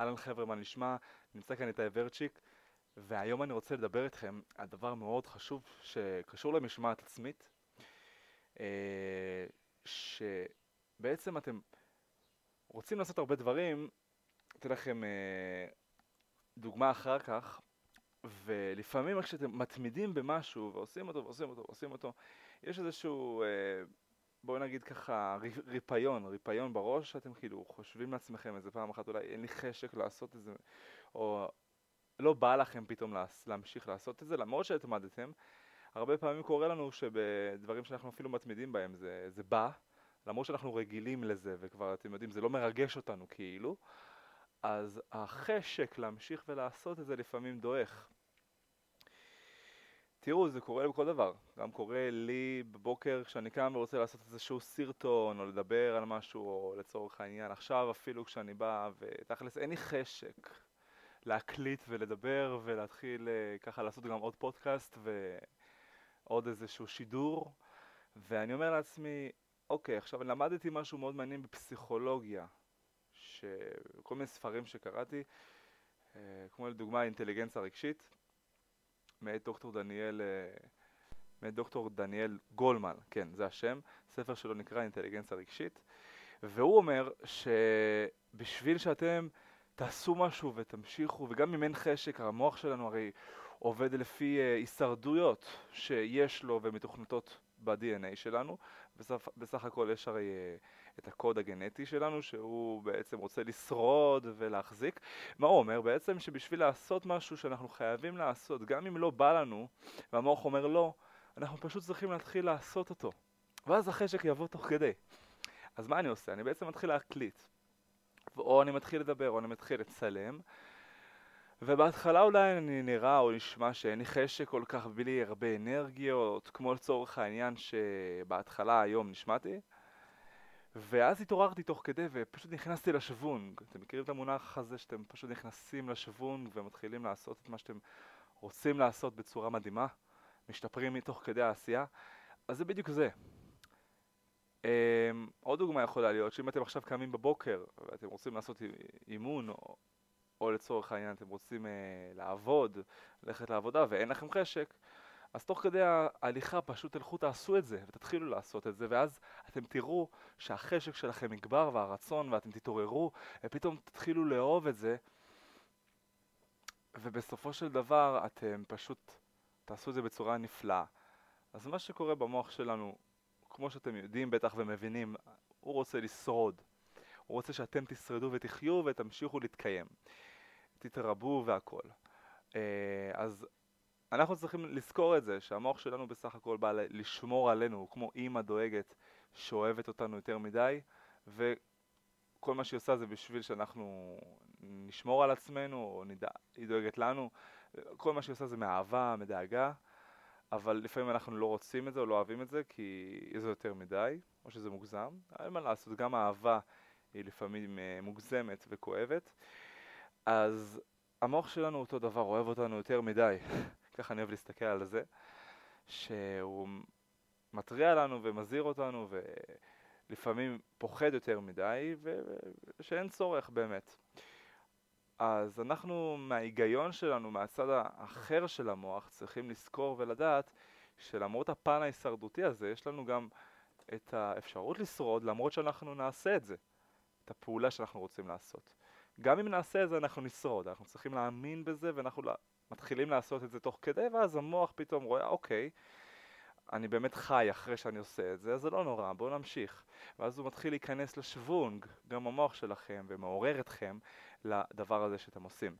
אהלן חבר'ה, מה נשמע? נמצא כאן איתי ורצ'יק, והיום אני רוצה לדבר איתכם על דבר מאוד חשוב שקשור למשמעת עצמית, אה, שבעצם אתם רוצים לעשות הרבה דברים, אתן לכם אה, דוגמה אחר כך, ולפעמים כשאתם מתמידים במשהו ועושים אותו ועושים אותו ועושים אותו, יש איזשהו אה, בואו נגיד ככה, ריפיון, ריפיון בראש, שאתם כאילו חושבים לעצמכם איזה פעם אחת, אולי אין לי חשק לעשות את זה, או לא בא לכם פתאום להמשיך לעשות את זה, למרות שהתמדתם. הרבה פעמים קורה לנו שבדברים שאנחנו אפילו מתמידים בהם זה, זה בא, למרות שאנחנו רגילים לזה, וכבר אתם יודעים, זה לא מרגש אותנו כאילו, אז החשק להמשיך ולעשות את זה לפעמים דועך. תראו, זה קורה בכל דבר. גם קורה לי בבוקר כשאני קם ורוצה לעשות איזשהו סרטון, או לדבר על משהו, או לצורך העניין, עכשיו אפילו כשאני בא, ותכלס אין לי חשק להקליט ולדבר ולהתחיל uh, ככה לעשות גם עוד פודקאסט ועוד איזשהו שידור, ואני אומר לעצמי, אוקיי, עכשיו למדתי משהו מאוד מעניין בפסיכולוגיה, שכל מיני ספרים שקראתי, uh, כמו לדוגמה אינטליגנציה רגשית, מאת דוקטור דניאל, אה, מאת דוקטור דניאל גולמן, כן, זה השם, ספר שלו נקרא אינטליגנציה רגשית, והוא אומר שבשביל שאתם תעשו משהו ותמשיכו, וגם אם אין חשק, המוח שלנו הרי עובד לפי uh, הישרדויות שיש לו ומתוכנתות ב-DNA שלנו, בסך, בסך הכל יש הרי uh, את הקוד הגנטי שלנו, שהוא בעצם רוצה לשרוד ולהחזיק. מה הוא אומר? בעצם שבשביל לעשות משהו שאנחנו חייבים לעשות, גם אם לא בא לנו, והמוח אומר לא, אנחנו פשוט צריכים להתחיל לעשות אותו. ואז החשק יבוא תוך כדי. אז מה אני עושה? אני בעצם מתחיל להקליט. או אני מתחיל לדבר, או אני מתחיל לצלם. ובהתחלה אולי אני נראה או נשמע שאין לי חשק כל כך בלי הרבה אנרגיות, כמו לצורך העניין שבהתחלה היום נשמעתי. ואז התעוררתי תוך כדי ופשוט נכנסתי לשוונג. אתם מכירים את המונח הזה שאתם פשוט נכנסים לשוונג ומתחילים לעשות את מה שאתם רוצים לעשות בצורה מדהימה, משתפרים מתוך כדי העשייה? אז זה בדיוק זה. Um, עוד דוגמה יכולה להיות שאם אתם עכשיו קמים בבוקר ואתם רוצים לעשות אימון או, או לצורך העניין אתם רוצים uh, לעבוד, ללכת לעבודה ואין לכם חשק, אז תוך כדי ההליכה פשוט תלכו תעשו את זה ותתחילו לעשות את זה ואז אתם תראו שהחשק שלכם יגבר והרצון ואתם תתעוררו ופתאום תתחילו לאהוב את זה ובסופו של דבר אתם פשוט תעשו את זה בצורה נפלאה. אז מה שקורה במוח שלנו, כמו שאתם יודעים בטח ומבינים, הוא רוצה לשרוד. הוא רוצה שאתם תשרדו ותחיו ותמשיכו להתקיים. תתרבו והכל. אה, אז אנחנו צריכים לזכור את זה, שהמוח שלנו בסך הכל בא לשמור עלינו, הוא כמו אימא דואגת שאוהבת אותנו יותר מדי, וכל מה שהיא עושה זה בשביל שאנחנו נשמור על עצמנו, או נדע, היא דואגת לנו, כל מה שהיא עושה זה מאהבה, מדאגה, אבל לפעמים אנחנו לא רוצים את זה או לא אוהבים את זה כי זה יותר מדי, או שזה מוגזם, אין מה לעשות, גם האהבה היא לפעמים אה, מוגזמת וכואבת, אז המוח שלנו אותו דבר, אוהב אותנו יותר מדי. ככה אני אוהב להסתכל על זה, שהוא מתריע לנו ומזהיר אותנו ולפעמים פוחד יותר מדי ושאין צורך באמת. אז אנחנו מההיגיון שלנו, מהצד האחר של המוח, צריכים לזכור ולדעת שלמרות הפן ההישרדותי הזה, יש לנו גם את האפשרות לשרוד למרות שאנחנו נעשה את זה, את הפעולה שאנחנו רוצים לעשות. גם אם נעשה את זה אנחנו נשרוד, אנחנו צריכים להאמין בזה ואנחנו מתחילים לעשות את זה תוך כדי, ואז המוח פתאום רואה, אוקיי, אני באמת חי אחרי שאני עושה את זה, אז זה לא נורא, בואו נמשיך. ואז הוא מתחיל להיכנס לשוונג, גם המוח שלכם, ומעורר אתכם לדבר הזה שאתם עושים.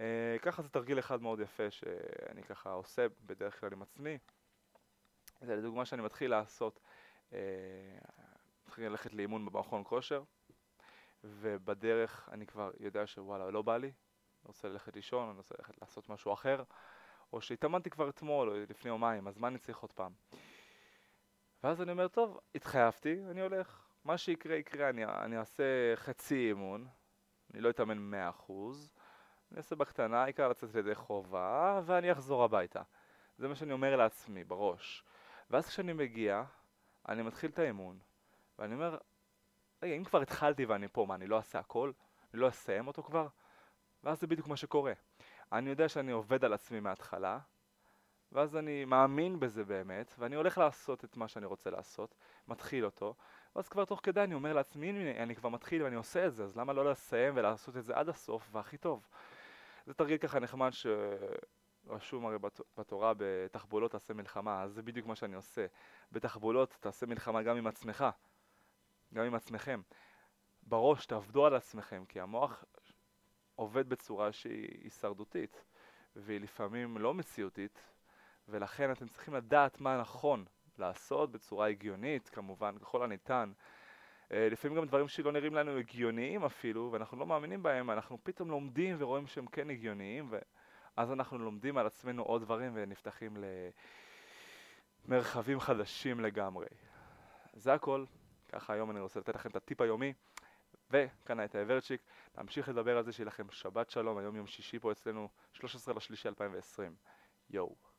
אה, ככה זה תרגיל אחד מאוד יפה שאני ככה עושה בדרך כלל עם עצמי. זה לדוגמה שאני מתחיל לעשות, אה, מתחיל ללכת לאימון במכון כושר, ובדרך אני כבר יודע שוואלה, לא בא לי, אני רוצה ללכת לישון, אני רוצה ללכת לעשות משהו אחר, או שהתאמנתי כבר אתמול או לפני יומיים, אז מה אני צריך עוד פעם? ואז אני אומר, טוב, התחייבתי, אני הולך, מה שיקרה יקרה, אני, אני אעשה חצי אימון, אני לא אתאמן 100%, אני אעשה בקטנה, העיקר לצאת לידי חובה, ואני אחזור הביתה. זה מה שאני אומר לעצמי בראש. ואז כשאני מגיע, אני מתחיל את האימון, ואני אומר, רגע, אם כבר התחלתי ואני פה, מה, אני לא אעשה הכל? אני לא אסיים אותו כבר, ואז זה בדיוק מה שקורה. אני יודע שאני עובד על עצמי מההתחלה, ואז אני מאמין בזה באמת, ואני הולך לעשות את מה שאני רוצה לעשות, מתחיל אותו, ואז כבר תוך כדי אני אומר לעצמי, הנה אני כבר מתחיל ואני עושה את זה, אז למה לא לסיים ולעשות את זה עד הסוף והכי טוב? זה תרגיל ככה נחמד שרשום הרי בתורה בתחבולות תעשה מלחמה, אז זה בדיוק מה שאני עושה. בתחבולות תעשה מלחמה גם עם עצמך, גם עם עצמכם. בראש תעבדו על עצמכם, כי המוח עובד בצורה שהיא הישרדותית, והיא לפעמים לא מציאותית, ולכן אתם צריכים לדעת מה נכון לעשות בצורה הגיונית, כמובן, ככל הניתן. אה, לפעמים גם דברים שלא נראים לנו הגיוניים אפילו, ואנחנו לא מאמינים בהם, אנחנו פתאום לומדים ורואים שהם כן הגיוניים, ואז אנחנו לומדים על עצמנו עוד דברים ונפתחים למרחבים חדשים לגמרי. זה הכל. ככה היום אני רוצה לתת לכם את הטיפ היומי. וכאן הייתה אברצ'יק, להמשיך לדבר על זה שיהיה לכם שבת שלום, היום יום שישי פה אצלנו, 13 לשלישי 2020. יואו.